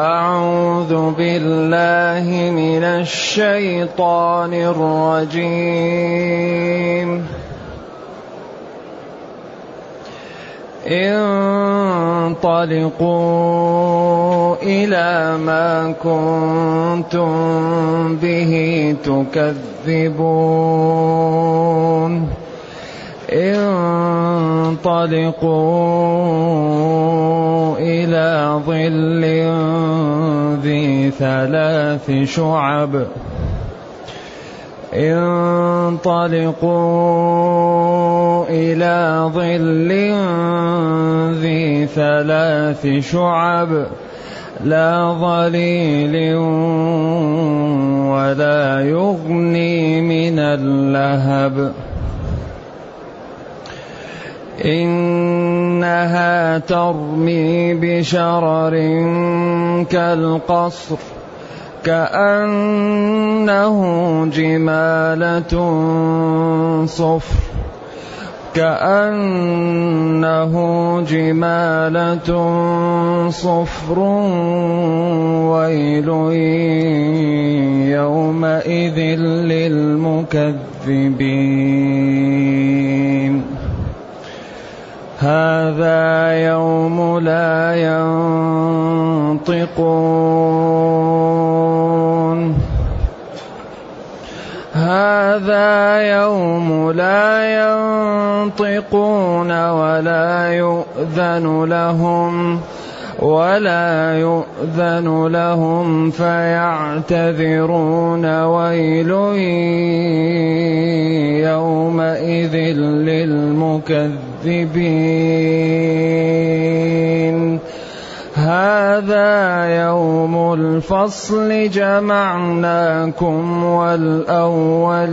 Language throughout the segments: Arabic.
أعوذ بالله من الشيطان الرجيم. انطلقوا إلى ما كنتم به تكذبون. انطلقوا إلى ظل ذي ثلاث شعب. انطلقوا إلى ظل ذي ثلاث شعب. لا ظليل ولا يغني من اللهب. إنها ترمي بشرر كالقصر كأنه جمالة صفر كأنه جمالة صفر ويل يومئذ للمكذبين هذا يوم لا ينطقون. هذا يوم لا ينطقون ولا يؤذن لهم. ولا يؤذن لهم فيعتذرون ويل يومئذ للمكذبين. هذا يوم الفصل جمعناكم والأولين.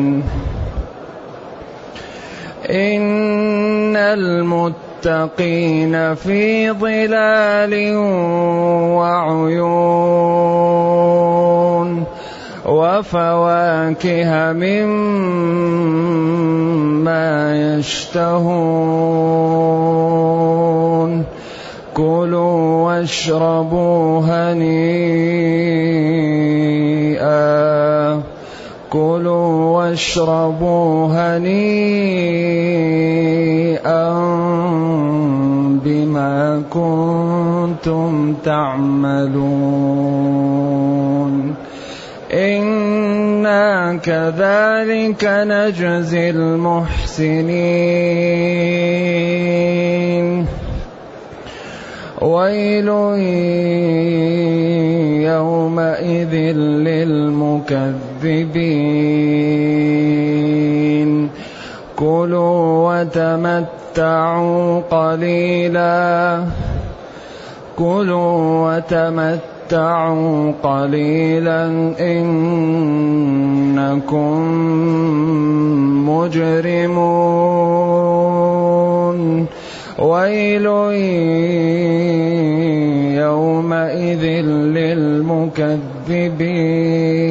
إن المتقين في ظلال وعيون وفواكه مما يشتهون كلوا واشربوا هنيئا كلوا واشربوا هنيئا بما كنتم تعملون. أنا كذلك نجزي المحسنين. ويل يومئذ للمكذبين. كلوا وتمتعوا قليلا. كلوا وتمتعوا قليلا. إنكم مجرمون. ويل يومئذ للمكذبين.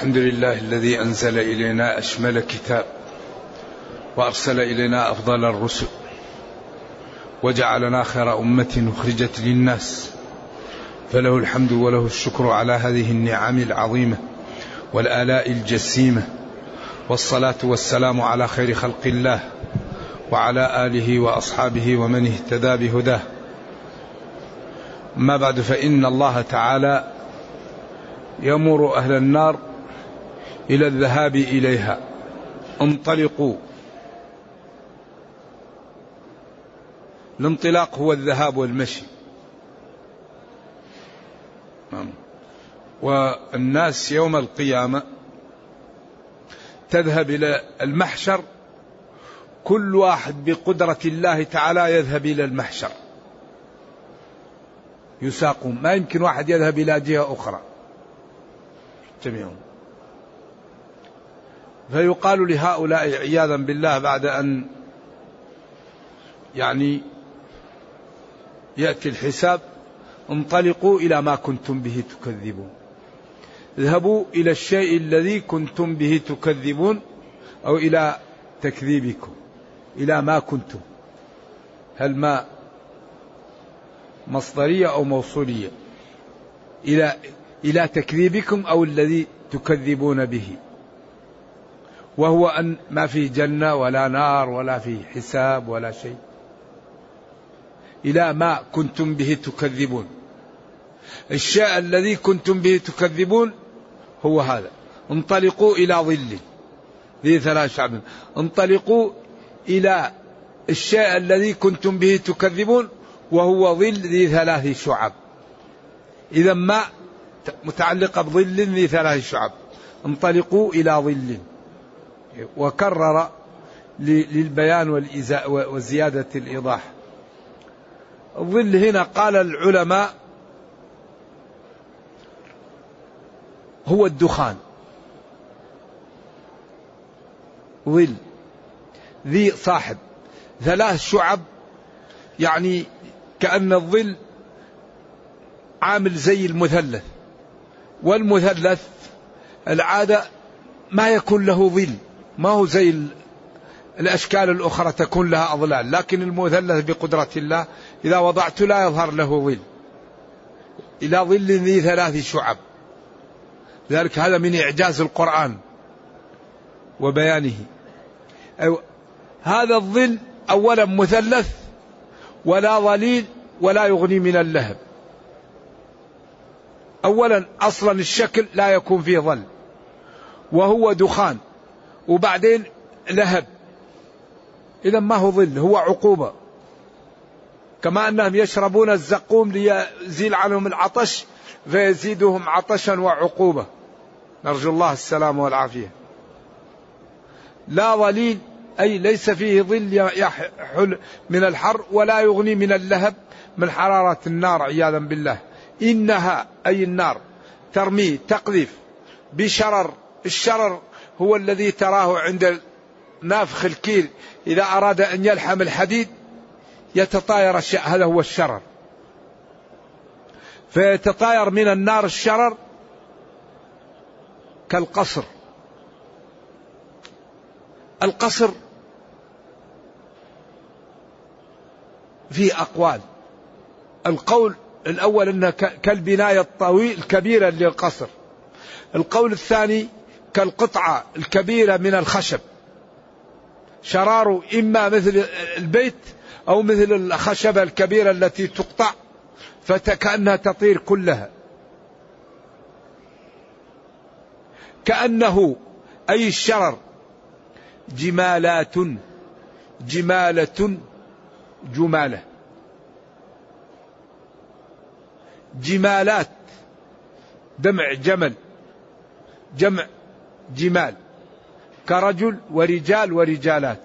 الحمد لله الذي أنزل إلينا أشمل كتاب وأرسل إلينا أفضل الرسل وجعلنا خير أمة أخرجت للناس فله الحمد وله الشكر على هذه النعم العظيمة والآلاء الجسيمة والصلاة والسلام على خير خلق الله وعلى آله وأصحابه ومن اهتدى بهداه. ما بعد فإن الله تعالى يمر أهل النار إلى الذهاب إليها. انطلقوا. الانطلاق هو الذهاب والمشي. نعم. والناس يوم القيامة تذهب إلى المحشر. كل واحد بقدرة الله تعالى يذهب إلى المحشر. يساقون. ما يمكن واحد يذهب إلى جهة أخرى. جميعهم فيقال لهؤلاء عياذا بالله بعد أن يعني يأتي الحساب انطلقوا إلى ما كنتم به تكذبون. اذهبوا إلى الشيء الذي كنتم به تكذبون أو إلى تكذيبكم إلى ما كنتم. هل ما مصدرية أو موصولية؟ إلى إلى تكذيبكم أو الذي تكذبون به. وهو أن ما في جنة ولا نار ولا في حساب ولا شيء إلى ما كنتم به تكذبون. الشيء الذي كنتم به تكذبون هو هذا. انطلقوا إلى ظل. ذي ثلاث شعب. انطلقوا إلى الشيء الذي كنتم به تكذبون وهو ظل ذي ثلاث شعب. إذا ما متعلقة بظل ذي ثلاث شعب. انطلقوا إلى ظل. وكرر للبيان وزيادة الإيضاح. الظل هنا قال العلماء هو الدخان. ظل ذي صاحب ثلاث شعب يعني كأن الظل عامل زي المثلث. والمثلث العادة ما يكون له ظل. ما هو زي الأشكال الأخرى تكون لها أظلال لكن المثلث بقدرة الله إذا وضعت لا يظهر له ظل. إلى ظل ذي ثلاث شعب. ذلك هذا من إعجاز القرآن وبيانه. هذا الظل أولا مثلث ولا ظليل ولا يغني من اللهب. أولا أصلا الشكل لا يكون فيه ظل. وهو دخان. وبعدين لهب إذا ما هو ظل هو عقوبة. كما أنهم يشربون الزقوم ليزيل عنهم العطش فيزيدهم عطشا وعقوبة. نرجو الله السلامة والعافية. لا ظليل أي ليس فيه ظل يحل من الحر ولا يغني من اللهب من حرارة النار عياذا بالله. إنها أي النار ترمي تقذف بشرر الشرر هو الذي تراه عند نافخ الكيل إذا أراد أن يلحم الحديد يتطاير الشيء هذا هو الشرر. فيتطاير من النار الشرر كالقصر. القصر في أقوال. القول الأول أنه كالبناية الطويل الكبيرة للقصر. القول الثاني كالقطعة الكبيرة من الخشب. شراره إما مثل البيت أو مثل الخشبة الكبيرة التي تقطع فكأنها تطير كلها. كأنه أي الشرر جمالات جمالة جمالة. جمالات دمع جمل جمع جمال كرجل ورجال ورجالات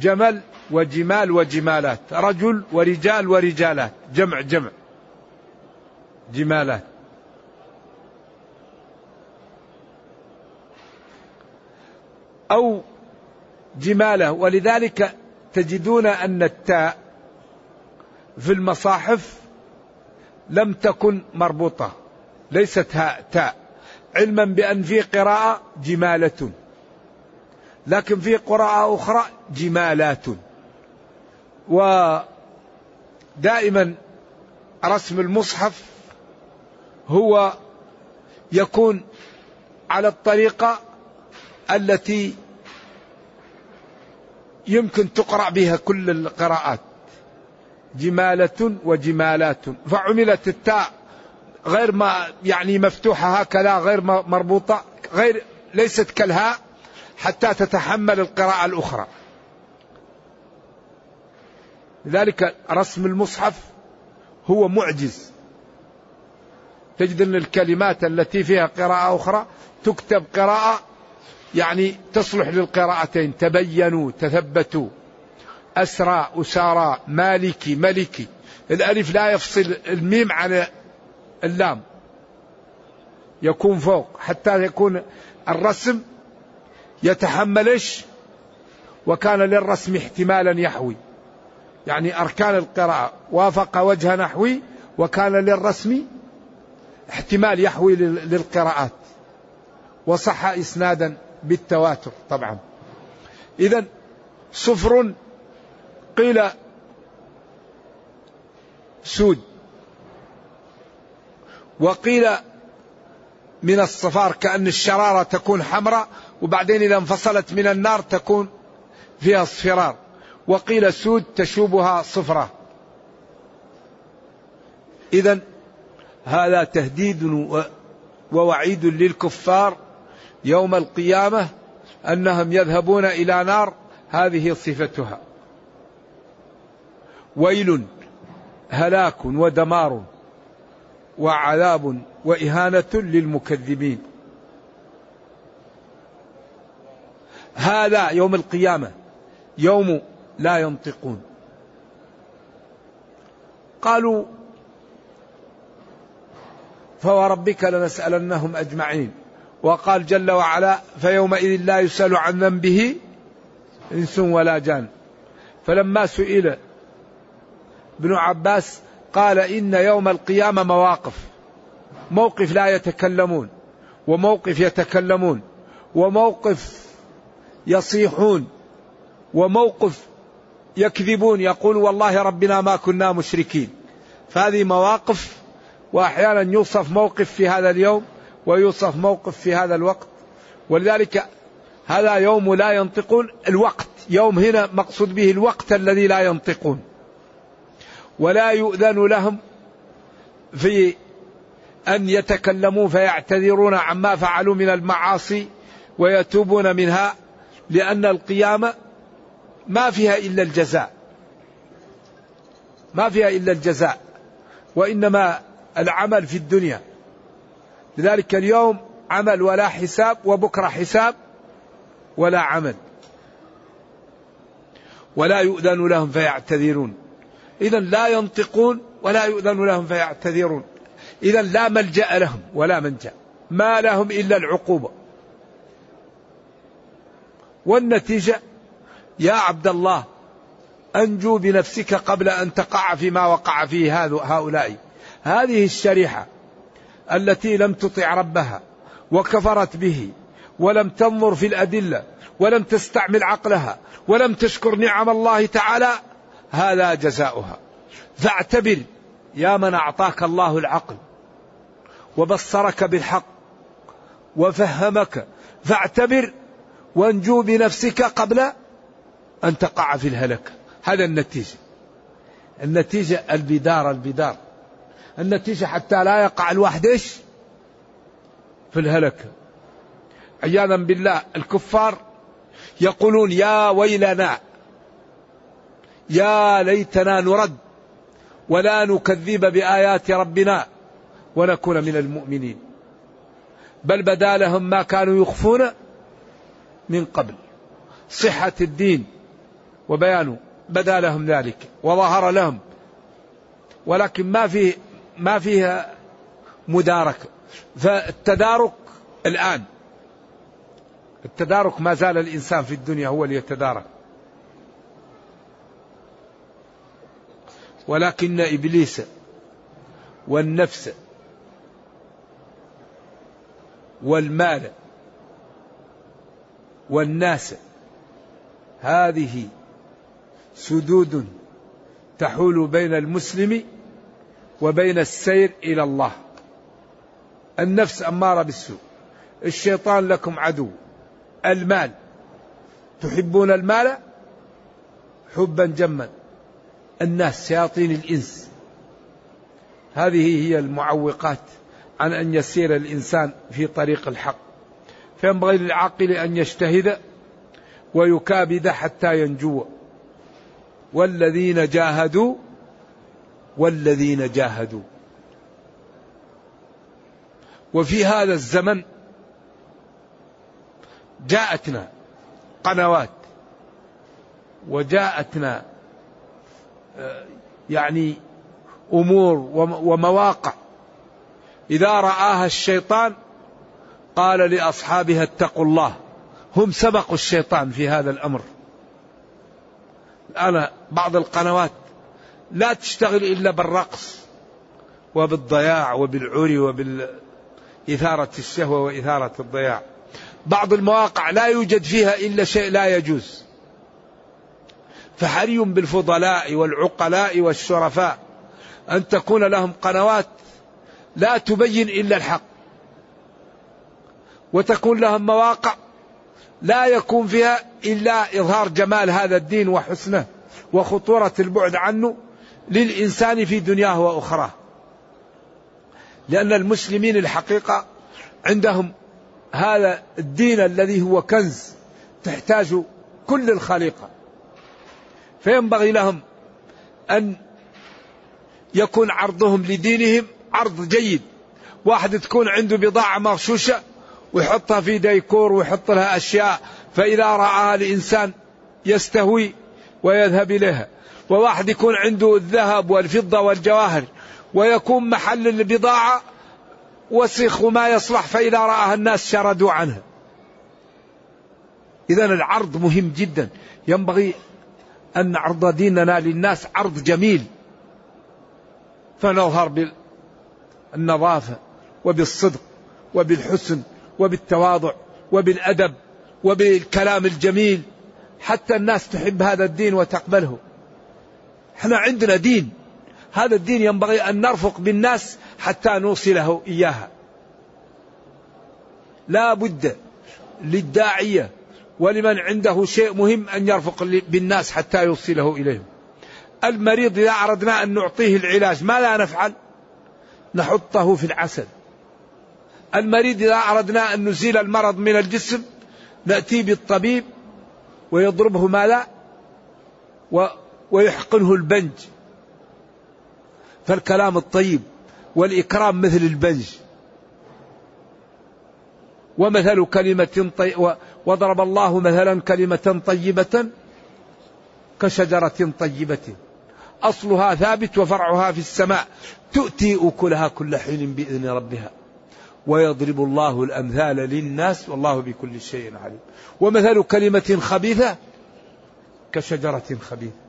جمل وجمال وجمالات رجل ورجال ورجالات جمع جمع جمالات. أو جماله ولذلك تجدون أن التاء في المصاحف لم تكن مربوطة ليست هاء تاء. علما بأن في قراءة جمالة. لكن في قراءة أخرى جمالات. ودائما رسم المصحف هو يكون على الطريقة التي يمكن تقرأ بها كل القراءات. جمالة وجمالات. فعملت التاء. غير ما يعني مفتوحة هكذا غير مربوطة غير ليست كالهاء حتى تتحمل القراءة الأخرى. لذلك رسم المصحف هو معجز. تجد أن الكلمات التي فيها قراءة أخرى تكتب قراءة يعني تصلح للقراءتين. تبينوا تثبتوا. أسرى أسارى مالكي ملكي. الألف لا يفصل الميم عن اللام يكون فوق حتى يكون الرسم يتحملش وكان للرسم احتمالا يحوي. يعني أركان القراءة وافق وجه نحوي وكان للرسم احتمال يحوي للقراءات. وصح إسنادا بالتواتر طبعا. إذا صفر قيل سود. وقيل من الصفار كأن الشرارة تكون حمراء وبعدين إذا انفصلت من النار تكون فيها اصفرار. وقيل سود تشوبها صفرة. إذا هذا تهديد ووعيد للكفار يوم القيامة أنهم يذهبون إلى نار هذه صفتها. ويل هلاك ودمار. وعذاب وإهانة للمكذبين. هذا يوم القيامة يوم لا ينطقون. قالوا فوربك لنسألنهم أجمعين. وقال جل وعلا فيومئذ لا يسأل عن ذنبه إنس ولا جان. فلما سئل ابن عباس قال إن يوم القيامة مواقف. موقف لا يتكلمون وموقف يتكلمون وموقف يصيحون وموقف يكذبون يقول والله ربنا ما كنا مشركين. فهذه مواقف وأحيانا يوصف موقف في هذا اليوم ويوصف موقف في هذا الوقت. ولذلك هذا يوم لا ينطقون الوقت. يوم هنا مقصود به الوقت الذي لا ينطقون. ولا يؤذن لهم في أن يتكلموا فيعتذرون عما فعلوا من المعاصي ويتوبون منها لأن القيامة ما فيها إلا الجزاء. ما فيها إلا الجزاء وإنما العمل في الدنيا. لذلك اليوم عمل ولا حساب وبكرة حساب ولا عمل. ولا يؤذن لهم فيعتذرون. إذا لا ينطقون ولا يؤذن لهم فيعتذرون. إذا لا ملجأ لهم ولا منجأ. ما لهم إلا العقوبة. والنتيجة يا عبد الله أنجو بنفسك قبل أن تقع فيما وقع فيه هؤلاء. هذه الشريحة التي لم تطع ربها وكفرت به ولم تنظر في الأدلة ولم تستعمل عقلها ولم تشكر نعم الله تعالى هذا جزاؤها. فاعتبر يا من أعطاك الله العقل وبصرك بالحق وفهمك فاعتبر وانجو بنفسك قبل أن تقع في الهلكة هذا النتيجة. النتيجة البدار البدار. النتيجة حتى لا يقع الواحد إيش؟ في الهلكة عياذا بالله الكفار يقولون يا ويلنا يا ليتنا نرد ولا نكذب بآيات ربنا ونكون من المؤمنين. بل بدا لهم ما كانوا يخفون من قبل. صحة الدين وبيانه بدا لهم ذلك وظهر لهم. ولكن ما فيه ما فيها مداركة فالتدارك الآن. التدارك ما زال الإنسان في الدنيا هو اللي ولكن إبليس والنفس والمال والناس هذه سدود تحول بين المسلم وبين السير إلى الله. النفس أمارة بالسوء. الشيطان لكم عدو. المال تحبون المال حبا جما الناس شياطين الإنس. هذه هي المعوقات عن أن يسير الإنسان في طريق الحق. فينبغي للعاقل أن يجتهد ويكابد حتى ينجو. والذين جاهدوا والذين جاهدوا. وفي هذا الزمن جاءتنا قنوات وجاءتنا يعني أمور ومواقع. إذا رآها الشيطان قال لأصحابها اتقوا الله. هم سبقوا الشيطان في هذا الأمر. الآن بعض القنوات لا تشتغل إلا بالرقص وبالضياع وبالعري وبالإثارة الشهوة وإثارة الضياع. بعض المواقع لا يوجد فيها إلا شيء لا يجوز. فحري بالفضلاء والعقلاء والشرفاء أن تكون لهم قنوات لا تبين إلا الحق وتكون لهم مواقع لا يكون فيها إلا إظهار جمال هذا الدين وحسنه وخطورة البعد عنه للإنسان في دنياه وأخراه. لأن المسلمين الحقيقة عندهم هذا الدين الذي هو كنز تحتاج كل الخليقة. فينبغي لهم أن يكون عرضهم لدينهم عرض جيد. واحد تكون عنده بضاعة مغشوشة ويحطها في ديكور ويحط لها أشياء فإذا رآها الإنسان يستهوي ويذهب إليها. وواحد يكون عنده الذهب والفضة والجواهر ويكون محل البضاعة وسخ وما يصلح فإذا رآها الناس شردوا عنها إذا العرض مهم جدا. ينبغي أن نعرض ديننا للناس عرض جميل. فنظهر بالنظافة وبالصدق وبالحسن وبالتواضع وبالأدب وبالكلام الجميل. حتى الناس تحب هذا الدين وتقبله. إحنا عندنا دين. هذا الدين ينبغي أن نرفق بالناس حتى نوصله إياها. لا بد للداعية ولمن عنده شيء مهم أن يرفق بالناس حتى يوصله إليهم. المريض إذا أردنا أن نعطيه العلاج ما لا نفعل؟ نحطه في العسل. المريض إذا أردنا أن نزيل المرض من الجسم نأتي بالطبيب ويضربه ما لا ويحقنه البنج. فالكلام الطيب والإكرام مثل البنج. ومثل كلمة طي... وضرب الله مثلا كلمة طيبة كشجرة طيبة. أصلها ثابت وفرعها في السماء. تؤتي أكلها كل حين بإذن ربها. ويضرب الله الأمثال للناس والله بكل شيء عليم. ومثل كلمة خبيثة كشجرة خبيثة.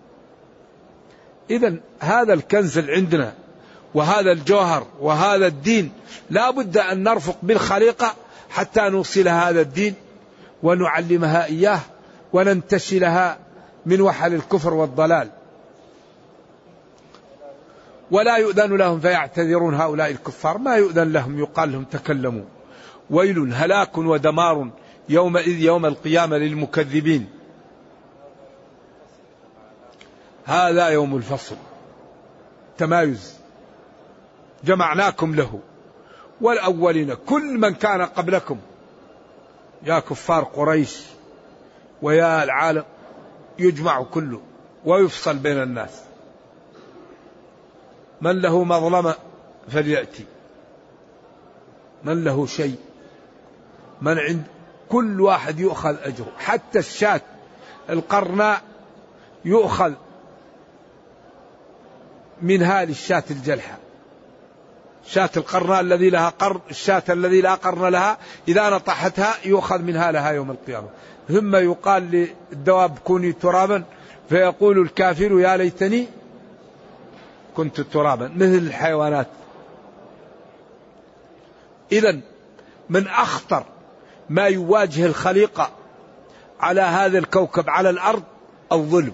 إذا هذا الكنز اللي عندنا وهذا الجوهر وهذا الدين لا بد أن نرفق بالخليقة حتى نوصل هذا الدين ونعلمها إياه وننتشلها من وحل الكفر والضلال. ولا يؤذن لهم فيعتذرون هؤلاء الكفار. ما يؤذن لهم؟ يقال لهم تكلموا. ويل هلاك ودمار يومئذ يوم القيامة للمكذبين. هذا يوم الفصل. تمايز. جمعناكم له. والأولين كل من كان قبلكم. يا كفار قريش ويا العالم يجمع كله ويفصل بين الناس. من له مظلمة فليأتي. من له شيء من عند كل واحد يؤخذ أجره. حتى الشاة القرناء يؤخذ منها للشاة الجلحة. شاة القرناء الذي لها قرن الشاة الذي لا قرن لها إذا نطحتها يؤخذ منها لها يوم القيامة. ثم يقال للدواب كوني ترابا فيقول الكافر يا ليتني كنت ترابا. مثل الحيوانات. إذا من أخطر ما يواجه الخليقة على هذا الكوكب على الأرض الظلم.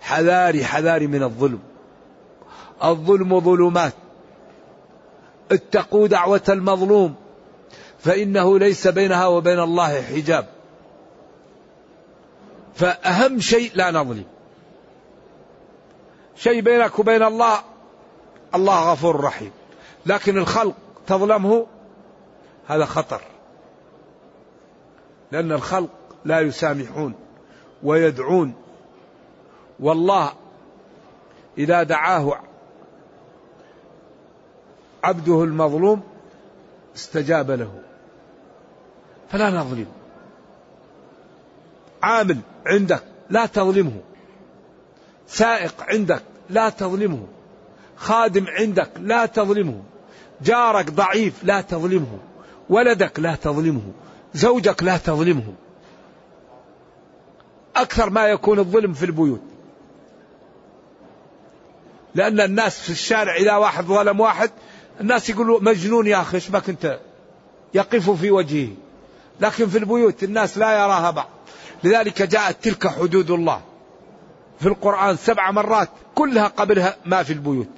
حذاري حذاري من الظلم. الظلم ظلمات. اتقوا دعوة المظلوم فإنه ليس بينها وبين الله حجاب. فأهم شيء لا نظلم. شيء بينك وبين الله الله غفور رحيم. لكن الخلق تظلمه هذا خطر. لأن الخلق لا يسامحون ويدعون. والله إذا دعاه عبده المظلوم استجاب له. فلا نظلم. عامل عندك لا تظلمه. سائق عندك لا تظلمه. خادم عندك لا تظلمه. جارك ضعيف لا تظلمه. ولدك لا تظلمه. زوجك لا تظلمه. أكثر ما يكون الظلم في البيوت. لأن الناس في الشارع إذا واحد ظلم واحد الناس يقولوا مجنون يا أخي بك أنت؟ يقف في وجهه. لكن في البيوت الناس لا يراها بعض. لذلك جاءت تلك حدود الله. في القرآن سبع مرات كلها قبلها ما في البيوت.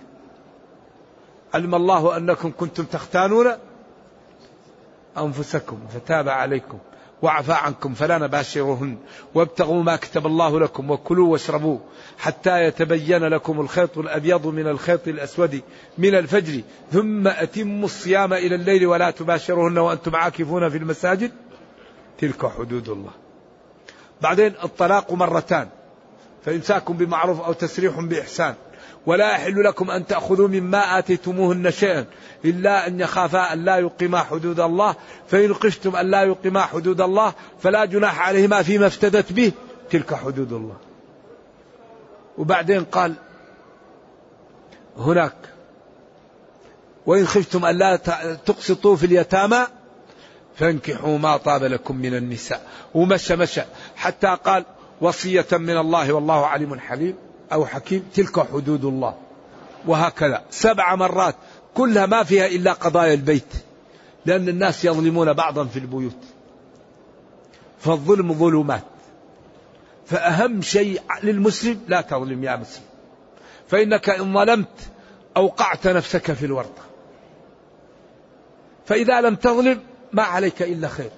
علم الله أنكم كنتم تختانون أنفسكم فتاب عليكم. وعفى عنكم فلا نباشرهن وابتغوا ما كتب الله لكم وكلوا واشربوا حتى يتبين لكم الخيط الأبيض من الخيط الأسود من الفجر. ثم أتموا الصيام إلى الليل ولا تباشرهن وأنتم عاكفون في المساجد. تلك حدود الله. بعدين الطلاق مرتان فإمساك بمعروف أو تسريح بإحسان. ولا يحل لكم أن تأخذوا مما آتيتموهن شيئا إلا أن يخافا أن لا يقيما حدود الله فإن خفتم أن لا يقيما حدود الله فلا جناح عليهما فيما افتدت به تلك حدود الله. وبعدين قال هناك وإن خفتم أن لا تقسطوا في اليتامى فانكحوا ما طاب لكم من النساء. ومشى مشى حتى قال وصية من الله والله عليم حليم. أو حكيم تلك حدود الله. وهكذا. سبع مرات. كلها ما فيها إلا قضايا البيت. لأن الناس يظلمون بعضا في البيوت. فالظلم ظلمات. فأهم شيء للمسلم لا تظلم يا مسلم. فإنك إن ظلمت أوقعت نفسك في الورطة. فإذا لم تظلم ما عليك إلا خير.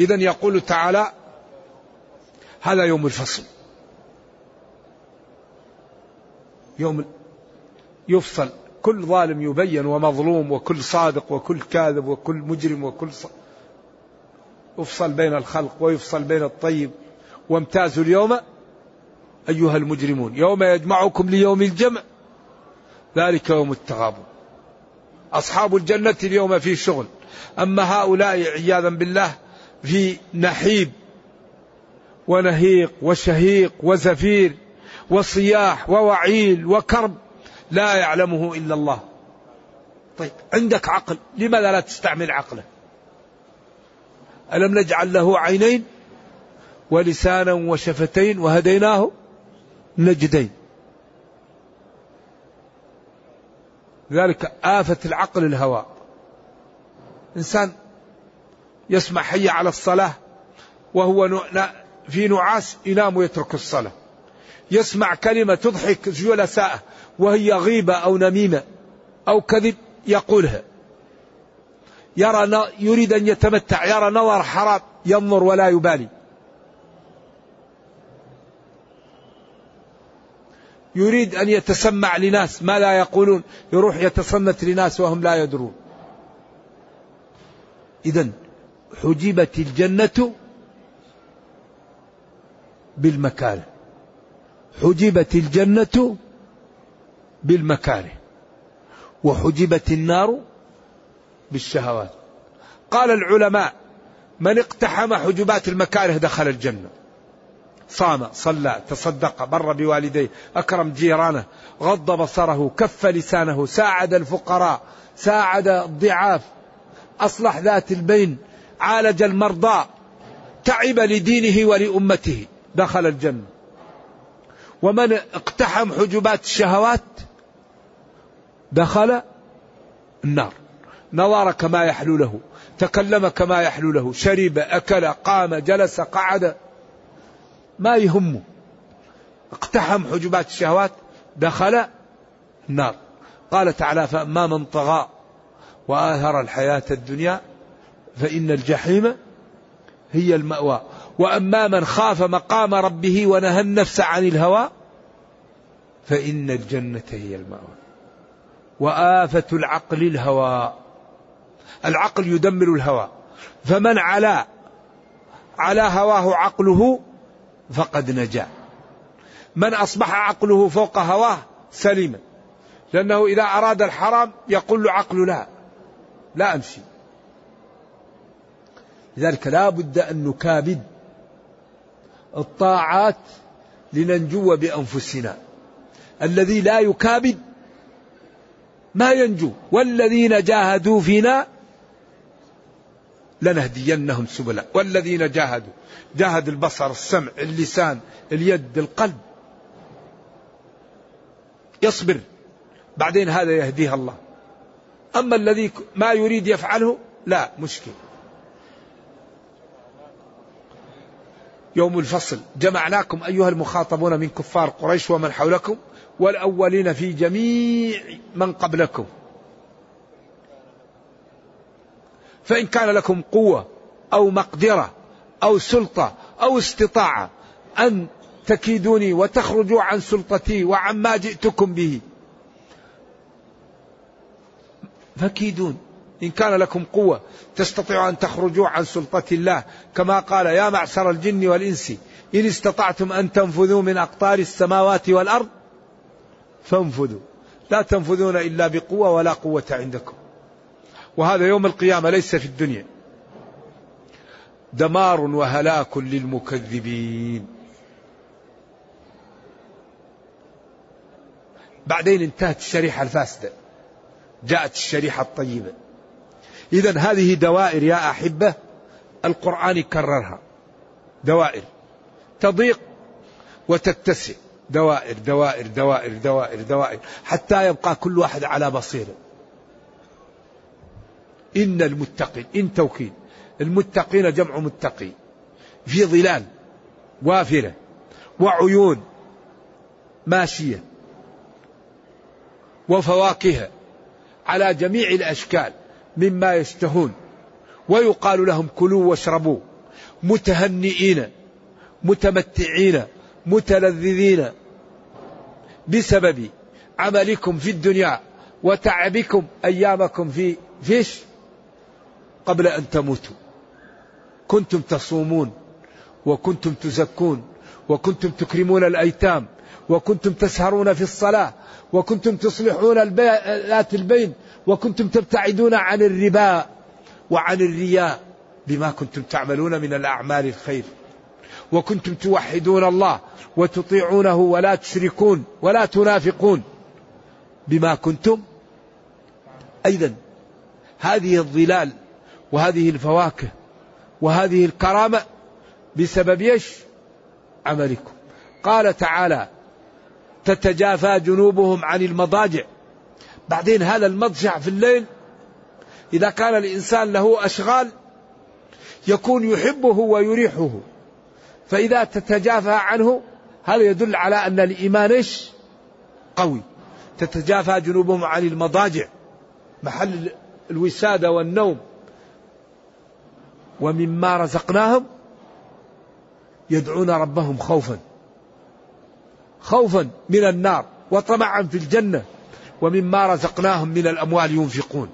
إذا يقول تعالى هذا يوم الفصل. يوم يفصل. كل ظالم يبين ومظلوم وكل صادق وكل كاذب وكل مجرم وكل ص... يفصل بين الخلق ويفصل بين الطيب. وامتازوا اليوم أيها المجرمون. يوم يجمعكم ليوم الجمع. ذلك يوم التغابن. أصحاب الجنة اليوم في شغل. أما هؤلاء عياذا بالله في نحيب ونهيق وشهيق وزفير وصياح ووعيل وكرب لا يعلمه إلا الله. طيب عندك عقل لماذا لا تستعمل عقله؟ ألم نجعل له عينين ولسانا وشفتين وهديناه نجدين؟ ذلك آفة العقل الهوى. إنسان يسمع حي على الصلاة وهو في نعاس ينام ويترك الصلاة. يسمع كلمة تضحك جلساءه وهي غيبة أو نميمة أو كذب يقولها. يرى يريد أن يتمتع يرى نظر حرام ينظر ولا يبالي. يريد أن يتسمع لناس ما لا يقولون يروح يتصنت لناس وهم لا يدرون. إذا حجبت الجنة بالمكاره. حجبت الجنة بالمكاره وحجبت النار بالشهوات. قال العلماء من اقتحم حجبات المكاره دخل الجنة. صام صلى تصدق بر بوالديه أكرم جيرانه غض بصره كف لسانه ساعد الفقراء ساعد الضعاف أصلح ذات البين عالج المرضى تعب لدينه ولأمته دخل الجنة. ومن اقتحم حجبات الشهوات دخل النار. نظر كما يحلو له تكلم كما يحلو له شرب أكل قام جلس قعد. ما يهمه اقتحم حجبات الشهوات دخل النار. قال تعالى فأما من طغى وآثر الحياة الدنيا فإن الجحيم هي المأوى. وأما من خاف مقام ربه ونهى النفس عن الهوى فإن الجنة هي المأوى. وآفة العقل الهوى. العقل يدمر الهوى. فمن علا على هواه عقله فقد نجا. من أصبح عقله فوق هواه سليما. لأنه إذا أراد الحرام يقول له عقله لا لا أمشي. لذلك لا بد أن نكابد الطاعات لننجو بأنفسنا. الذي لا يكابد ما ينجو. والذين جاهدوا فينا لنهدينهم سبلا. والذين جاهدوا جاهد البصر السمع اللسان اليد القلب. يصبر. بعدين هذا يهديه الله. أما الذي ما يريد يفعله لا مشكل. يوم الفصل. جمعناكم أيها المخاطبون من كفار قريش ومن حولكم والأولين في جميع من قبلكم. فإن كان لكم قوة أو مقدرة أو سلطة أو استطاعة أن تكيدوني وتخرجوا عن سلطتي وعما جئتكم به فكيدون. إن كان لكم قوة تستطيعوا أن تخرجوا عن سلطة الله. كما قال يا معشر الجن والإنس إن استطعتم أن تنفذوا من أقطار السماوات والأرض فانفذوا. لا تنفذون إلا بقوة ولا قوة عندكم. وهذا يوم القيامة ليس في الدنيا. دمار وهلاك للمكذبين. بعدين انتهت الشريحة الفاسدة. جاءت الشريحة الطيبة. إذا هذه دوائر يا أحبة القرآن يكررها دوائر. تضيق وتتسع. دوائر دوائر دوائر دوائر دوائر. حتى يبقى كل واحد على بصيرة. إن المتقين إن توكيد. المتقين جمع متقي. في ظلال وافرة وعيون ماشية وفواكه على جميع الأشكال. مما يشتهون ويقال لهم كلوا واشربوا متهنئين متمتعين متلذذين بسبب عملكم في الدنيا وتعبكم أيامكم في فيش؟ قبل أن تموتوا. كنتم تصومون وكنتم تزكون. وكنتم تكرمون الأيتام وكنتم تسهرون في الصلاة وكنتم تصلحون ذات البين وكنتم تبتعدون عن الربا وعن الرياء بما كنتم تعملون من الأعمال الخير وكنتم توحدون الله وتطيعونه ولا تشركون ولا تنافقون بما كنتم أيضا هذه الظلال وهذه الفواكه وهذه الكرامة بسبب إيش؟ عملكم. قال تعالى: تتجافى جنوبهم عن المضاجع. بعدين هذا المضجع في الليل إذا كان الإنسان له أشغال يكون يحبه ويريحه. فإذا تتجافى عنه هذا يدل على أن الإيمان إيش؟ قوي. تتجافى جنوبهم عن المضاجع. محل الوسادة والنوم. ومما رزقناهم يدعون ربهم خوفا. خوفا من النار وطمعا في الجنة ومما رزقناهم من الأموال ينفقون.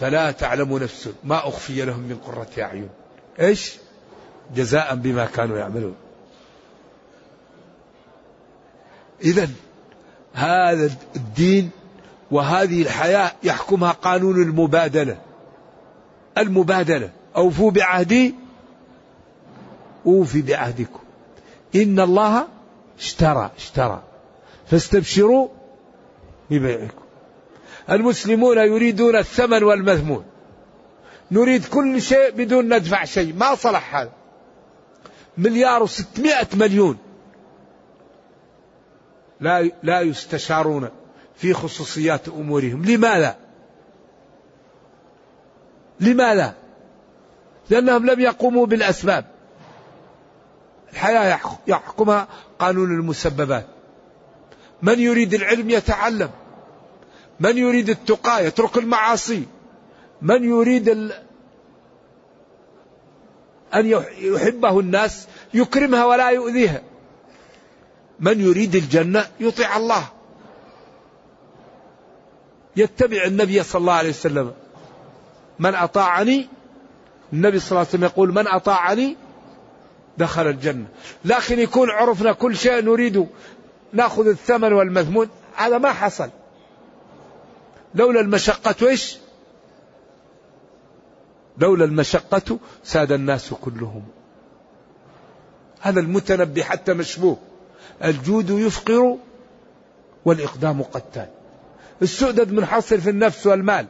فلا تعلم نفس ما أخفي لهم من قرة أعين. إيش؟ جزاء بما كانوا يعملون. اذا هذا الدين وهذه الحياة يحكمها قانون المبادلة. المبادلة. أوفوا بعهدي أوفي بعهدكم. إن الله اشترى اشترى. فاستبشروا ببيعكم. المسلمون يريدون الثمن والمذمون نريد كل شيء بدون ندفع شيء. ما صلح هذا. مليار وستمائة مليون. لا لا يستشارون في خصوصيات أمورهم. لماذا؟ لماذا؟ لأنهم لم يقوموا بالأسباب. الحياة يحكمها قانون المسببات. من يريد العلم يتعلم. من يريد التقى يترك المعاصي. من يريد أن يحبه الناس يكرمها ولا يؤذيها. من يريد الجنة يطيع الله. يتبع النبي صلى الله عليه وسلم. من أطاعني؟ النبي صلى الله عليه وسلم يقول من أطاعني؟ دخل الجنة. لكن يكون عرفنا كل شيء نريد نأخذ الثمن والمثمون هذا ما حصل. لولا المشقة إيش؟ لولا المشقة ساد الناس كلهم. هذا المتنبي حتى مشبوه. الجود يفقر والإقدام قتال. السؤدد منحصر في النفس والمال.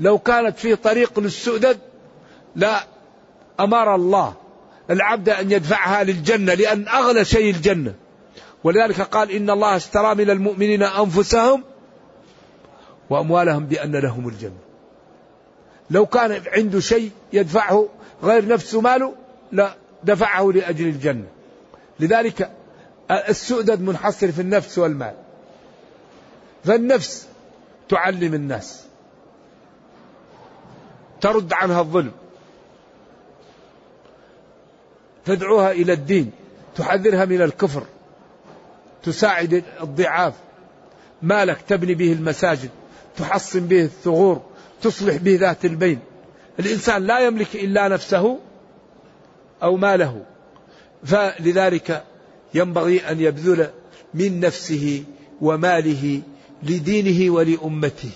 لو كانت في طريق للسؤدد لا أمر الله. العبد أن يدفعها للجنة لأن أغلى شيء الجنة. ولذلك قال إن الله اشترى من المؤمنين أنفسهم وأموالهم بأن لهم الجنة. لو كان عنده شيء يدفعه غير نفسه ماله لا دفعه لأجل الجنة. لذلك السؤدد منحصر في النفس والمال. فالنفس تعلم الناس. ترد عنها الظلم. تدعوها إلى الدين تحذرها من الكفر تساعد الضعاف. مالك تبني به المساجد تحصن به الثغور تصلح به ذات البين. الإنسان لا يملك إلا نفسه أو ماله. فلذلك ينبغي أن يبذل من نفسه وماله لدينه ولأمته.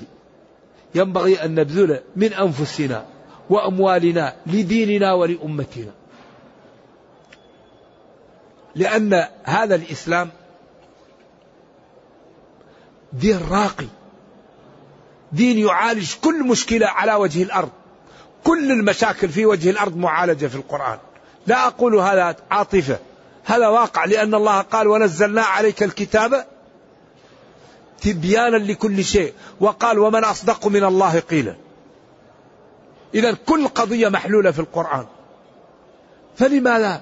ينبغي أن نبذل من أنفسنا وأموالنا لديننا ولأمتنا. لأن هذا الإسلام دين راقي. دين يعالج كل مشكلة على وجه الأرض. كل المشاكل في وجه الأرض معالجة في القرآن. لا أقول هذا عاطفة. هذا واقع لأن الله قال ونزلنا عليك الكتاب تبيانا لكل شيء وقال ومن أصدق من الله قيلا إذا كل قضية محلولة في القرآن. فلماذا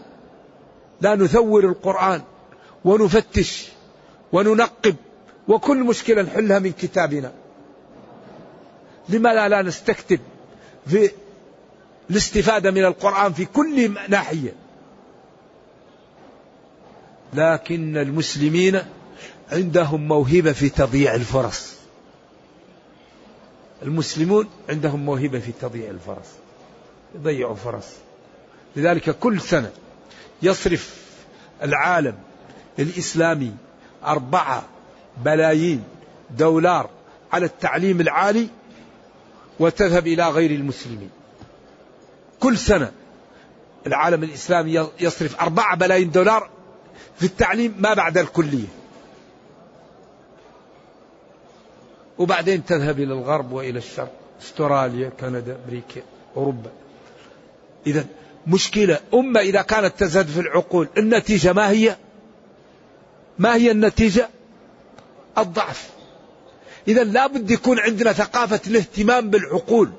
لا نثور القرآن ونفتش وننقب وكل مشكلة نحلها من كتابنا. لماذا لا نستكتب في الاستفادة من القرآن في كل ناحية. لكن المسلمين عندهم موهبة في تضييع الفرص. المسلمون عندهم موهبة في تضييع الفرص. يضيعوا فرص. لذلك كل سنة يصرف العالم الإسلامي أربعة بلايين دولار على التعليم العالي وتذهب إلى غير المسلمين. كل سنة العالم الإسلامي يصرف أربعة بلايين دولار في التعليم ما بعد الكلية. وبعدين تذهب إلى الغرب وإلى الشرق أستراليا كندا أمريكا أوروبا. إذا مشكلة. أمة إذا كانت تزهد في العقول النتيجة ما هي؟ ما هي النتيجة؟ الضعف. إذا لابد يكون عندنا ثقافة الاهتمام بالعقول.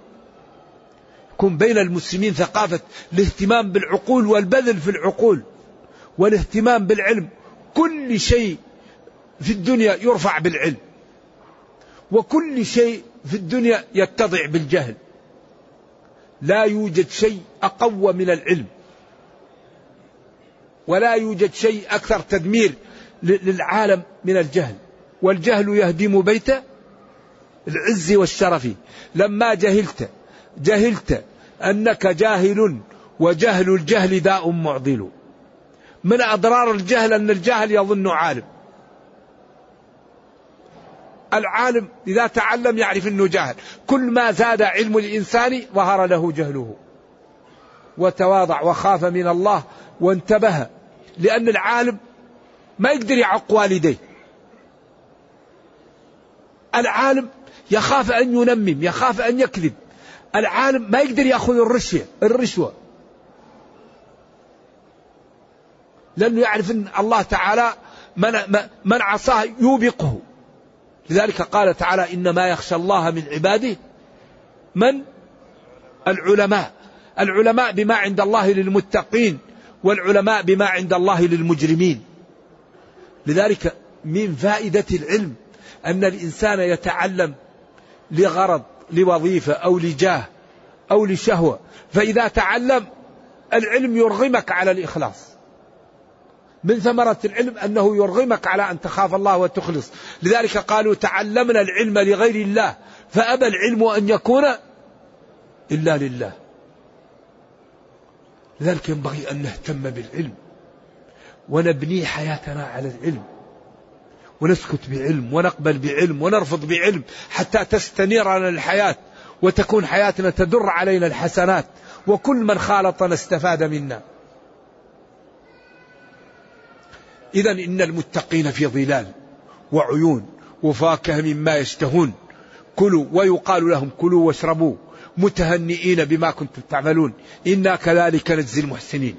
يكون بين المسلمين ثقافة الاهتمام بالعقول والبذل في العقول والاهتمام بالعلم. كل شيء في الدنيا يرفع بالعلم وكل شيء في الدنيا يتضع بالجهل. لا يوجد شيء أقوى من العلم. ولا يوجد شيء أكثر تدمير للعالم من الجهل. والجهل يهدم بيت العز والشرف. لما جهلت جهلت أنك جاهل وجهل الجهل داء معضل. من أضرار الجهل أن الجاهل يظن عالم. العالم إذا تعلم يعرف أنه جاهل. كل ما زاد علم الإنسان ظهر له جهله. وتواضع وخاف من الله وانتبه. لأن العالم ما يقدر يعق والديه. العالم يخاف أن ينمم يخاف أن يكذب. العالم ما يقدر يأخذ الرشوة الرشوة. لأنه يعرف أن الله تعالى من, من عصاه يوبقه. لذلك قال تعالى إنما يخشى الله من عباده من؟ العلماء. العلماء بما عند الله للمتقين والعلماء بما عند الله للمجرمين. لذلك من فائدة العلم أن الإنسان يتعلم لغرض لوظيفة أو لجاه أو لشهوة. فإذا تعلم العلم يرغمك على الإخلاص. من ثمرة العلم أنه يرغمك على أن تخاف الله وتخلص. لذلك قالوا تعلمنا العلم لغير الله فأبى العلم أن يكون إلا لله. لذلك ينبغي أن نهتم بالعلم ونبني حياتنا على العلم ونسكت بعلم ونقبل بعلم ونرفض بعلم حتى تستنير لنا الحياة وتكون حياتنا تدر علينا الحسنات وكل من خالطنا استفاد منا. إذا إن المتقين في ظلال وعيون وفاكهة مما يشتهون. كلوا ويقال لهم كلوا واشربوا متهنئين بما كنتم تعملون. إنا كذلك نجزي المحسنين.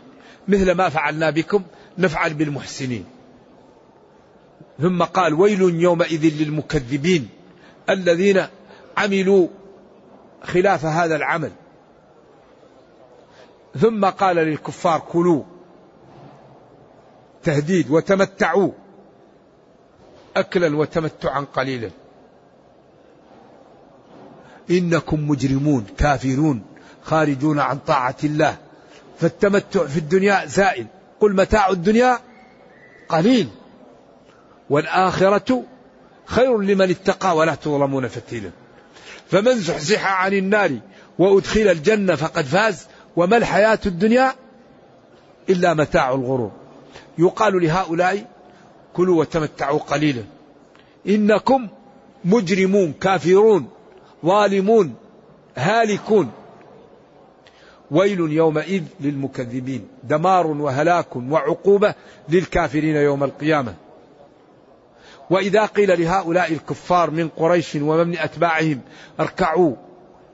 مثل ما فعلنا بكم نفعل بالمحسنين. ثم قال ويل يومئذ للمكذبين الذين عملوا خلاف هذا العمل. ثم قال للكفار كلوا تهديد وتمتعوا. اكلا وتمتعا قليلا. إنكم مجرمون كافرون خارجون عن طاعة الله. فالتمتع في الدنيا زائل. قل متاع الدنيا قليل. والآخرة خير لمن اتقى ولا تظلمون فتيلا. فمن زحزح عن النار وأدخل الجنة فقد فاز. وما الحياة الدنيا إلا متاع الغرور. يقال لهؤلاء كلوا وتمتعوا قليلا. إنكم مجرمون كافرون ظالمون هالكون. ويل يومئذ للمكذبين. دمار وهلاك وعقوبة للكافرين يوم القيامة. وإذا قيل لهؤلاء الكفار من قريش ومن أتباعهم اركعوا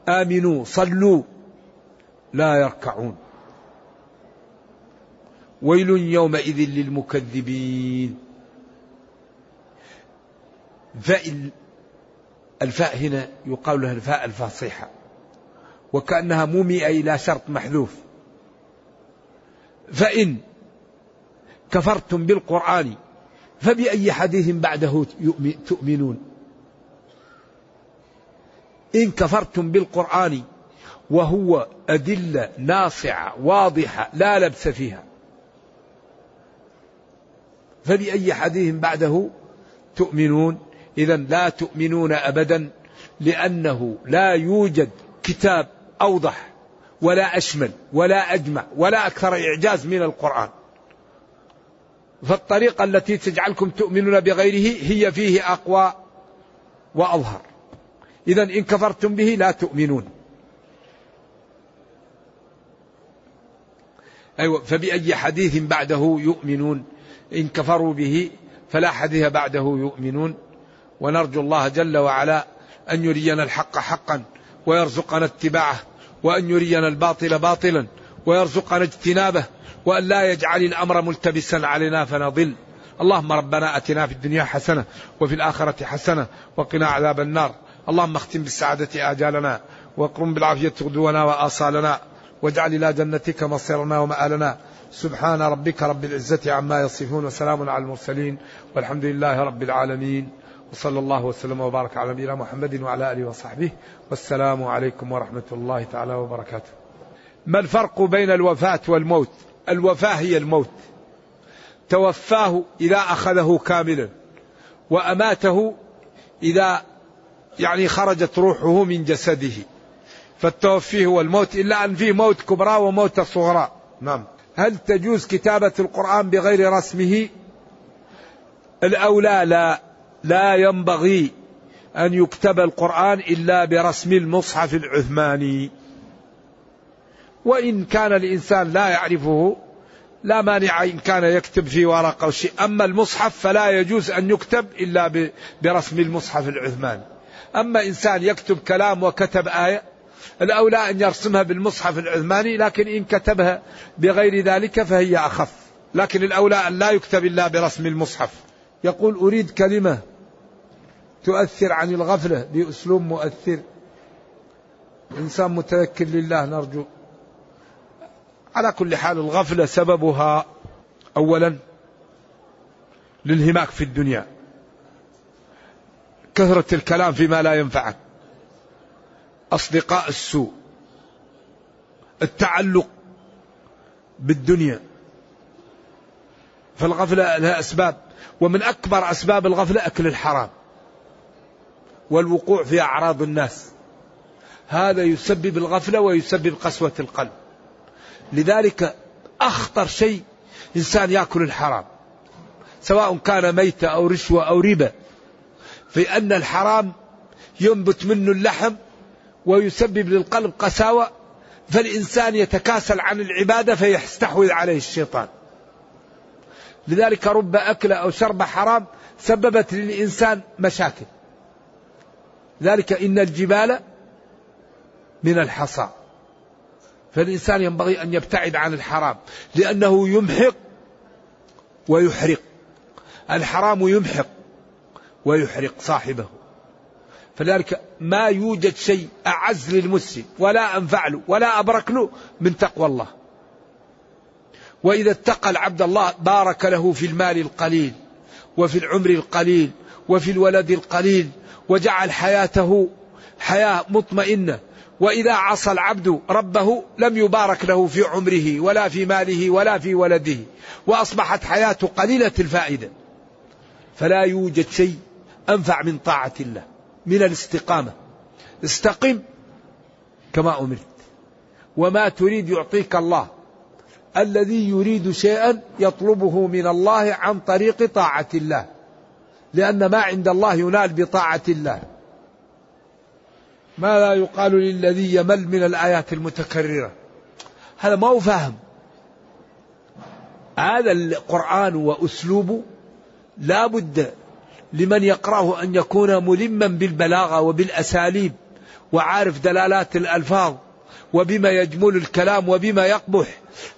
آمنوا صلوا لا يركعون. ويل يومئذ للمكذبين. فاء الفاء هنا يقال لها الفاء الفاصحة وكأنها مومئة إلى شرط محذوف. فإن كفرتم بالقرآن فبأي حديث بعده تؤمنون؟ إن كفرتم بالقرآن وهو أدلة ناصعة واضحة لا لبس فيها فبأي حديث بعده تؤمنون؟ إذا لا تؤمنون أبدا لأنه لا يوجد كتاب أوضح ولا أشمل ولا أجمع ولا أكثر إعجاز من القرآن. فالطريقة التي تجعلكم تؤمنون بغيره هي فيه أقوى وأظهر. إذا إن كفرتم به لا تؤمنون. أيوة فبأي حديث بعده يؤمنون؟ إن كفروا به فلا حديث بعده يؤمنون. ونرجو الله جل وعلا أن يرينا الحق حقا ويرزقنا اتباعه وأن يرينا الباطل باطلا ويرزقنا اجتنابه وأن لا يجعل الأمر ملتبسا علينا فنضل اللهم ربنا أتنا في الدنيا حسنة وفي الآخرة حسنة وقنا عذاب النار. اللهم اختم بالسعادة آجالنا واقرم بالعافية غدونا وآصالنا واجعل إلى جنتك مصيرنا ومآلنا. سبحان ربك رب العزة عما يصفون وسلام على المرسلين والحمد لله رب العالمين وصلى الله وسلم وبارك على نبينا محمد وعلى آله وصحبه والسلام عليكم ورحمة الله تعالى وبركاته. ما الفرق بين الوفاة والموت؟ الوفاة هي الموت. توفاه إذا أخذه كاملا وأماته إذا يعني خرجت روحه من جسده. فالتوفي هو الموت إلا أن فيه موت كبرى وموت صغرى. نعم. هل تجوز كتابة القرآن بغير رسمه؟ الأولى لا. لا ينبغي أن يكتب القرآن إلا برسم المصحف العثماني. وإن كان الإنسان لا يعرفه لا مانع إن كان يكتب في ورقة أو شيء. أما المصحف فلا يجوز أن يكتب إلا برسم المصحف العثماني. أما إنسان يكتب كلام وكتب آية الأولى أن يرسمها بالمصحف العثماني لكن إن كتبها بغير ذلك فهي أخف. لكن الأولى أن لا يكتب إلا برسم المصحف. يقول أريد كلمة تؤثر عن الغفلة بأسلوب مؤثر. إنسان متذكر لله نرجو. على كل حال الغفلة سببها أولا للهماك في الدنيا. كثرة الكلام فيما لا ينفعك. أصدقاء السوء التعلق بالدنيا. فالغفلة لها أسباب ومن أكبر أسباب الغفلة أكل الحرام والوقوع في أعراض الناس. هذا يسبب الغفلة ويسبب قسوة القلب. لذلك أخطر شيء إنسان يأكل الحرام سواء كان ميتة أو رشوة أو ربا. في أن الحرام ينبت منه اللحم ويسبب للقلب قساوة فالإنسان يتكاسل عن العبادة فيستحوذ عليه الشيطان. لذلك رب أكل أو شرب حرام سببت للإنسان مشاكل. ذلك إن الجبال من الحصى. فالإنسان ينبغي أن يبتعد عن الحرام لأنه يمحق ويحرق. الحرام يمحق ويحرق صاحبه. فلذلك ما يوجد شيء أعز للمسلم ولا أنفع له ولا أبرك له من تقوى الله. وإذا اتقى العبد الله بارك له في المال القليل وفي العمر القليل وفي الولد القليل وجعل حياته حياة مطمئنة. وإذا عصى العبد ربه لم يبارك له في عمره ولا في ماله ولا في ولده. وأصبحت حياته قليلة الفائدة. فلا يوجد شيء أنفع من طاعة الله. من الاستقامة. استقم كما أمرت. وما تريد يعطيك الله. الذي يريد شيئا يطلبه من الله عن طريق طاعة الله. لأن ما عند الله ينال بطاعة الله. ما لا يقال للذي يمل من الآيات المتكررة. هذا ما هو فاهم هذا القرآن وأسلوبه لا بد لمن يقرأه أن يكون ملما بالبلاغة وبالأساليب وعارف دلالات الألفاظ وبما يجمل الكلام وبما يقبح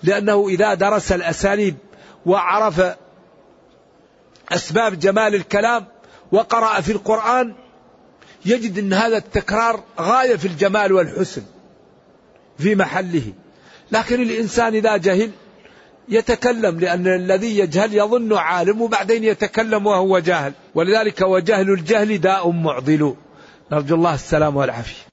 لأنه إذا درس الأساليب وعرف أسباب جمال الكلام وقرأ في القرآن يجد أن هذا التكرار غاية في الجمال والحسن في محله. لكن الإنسان إذا جهل يتكلم لأن الذي يجهل يظن عالم وبعدين يتكلم وهو جاهل. ولذلك وجهل الجهل داء معضل. نرجو الله السلام والعافية.